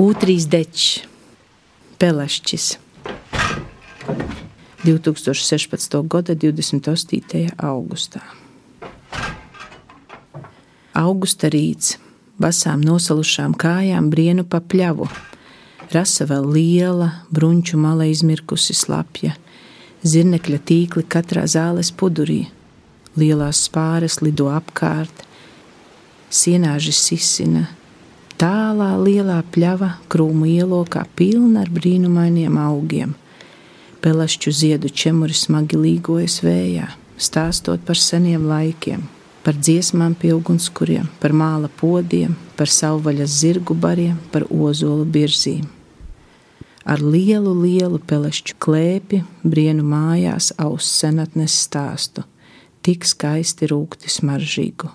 Ūtrīs dečs, Pelešķis. 2016. gada 28. augustā. Augusta rīts, basām nosalušām kājām brienu pa pļavu. Rasa vēl liela, brunču mala izmirkusi slapja, zirnekļa tīkli katrā zāles pudurī, lielās spāres lido apkārt, sienāži sisina, tālā lielā pļava krūmu ielokā pilna ar brīnumainiem augiem. Pelašķu ziedu čemuri smagi līgojas vējā, stāstot par seniem laikiem, par dziesmām pie ugunskuriem, par māla podiem, par savvaļas zirgu bariem, par ozolu birzīm. Ar lielu, lielu pelešķu klēpi brienu mājās aus senatnes stāstu, tik skaisti rūkti smaržīgu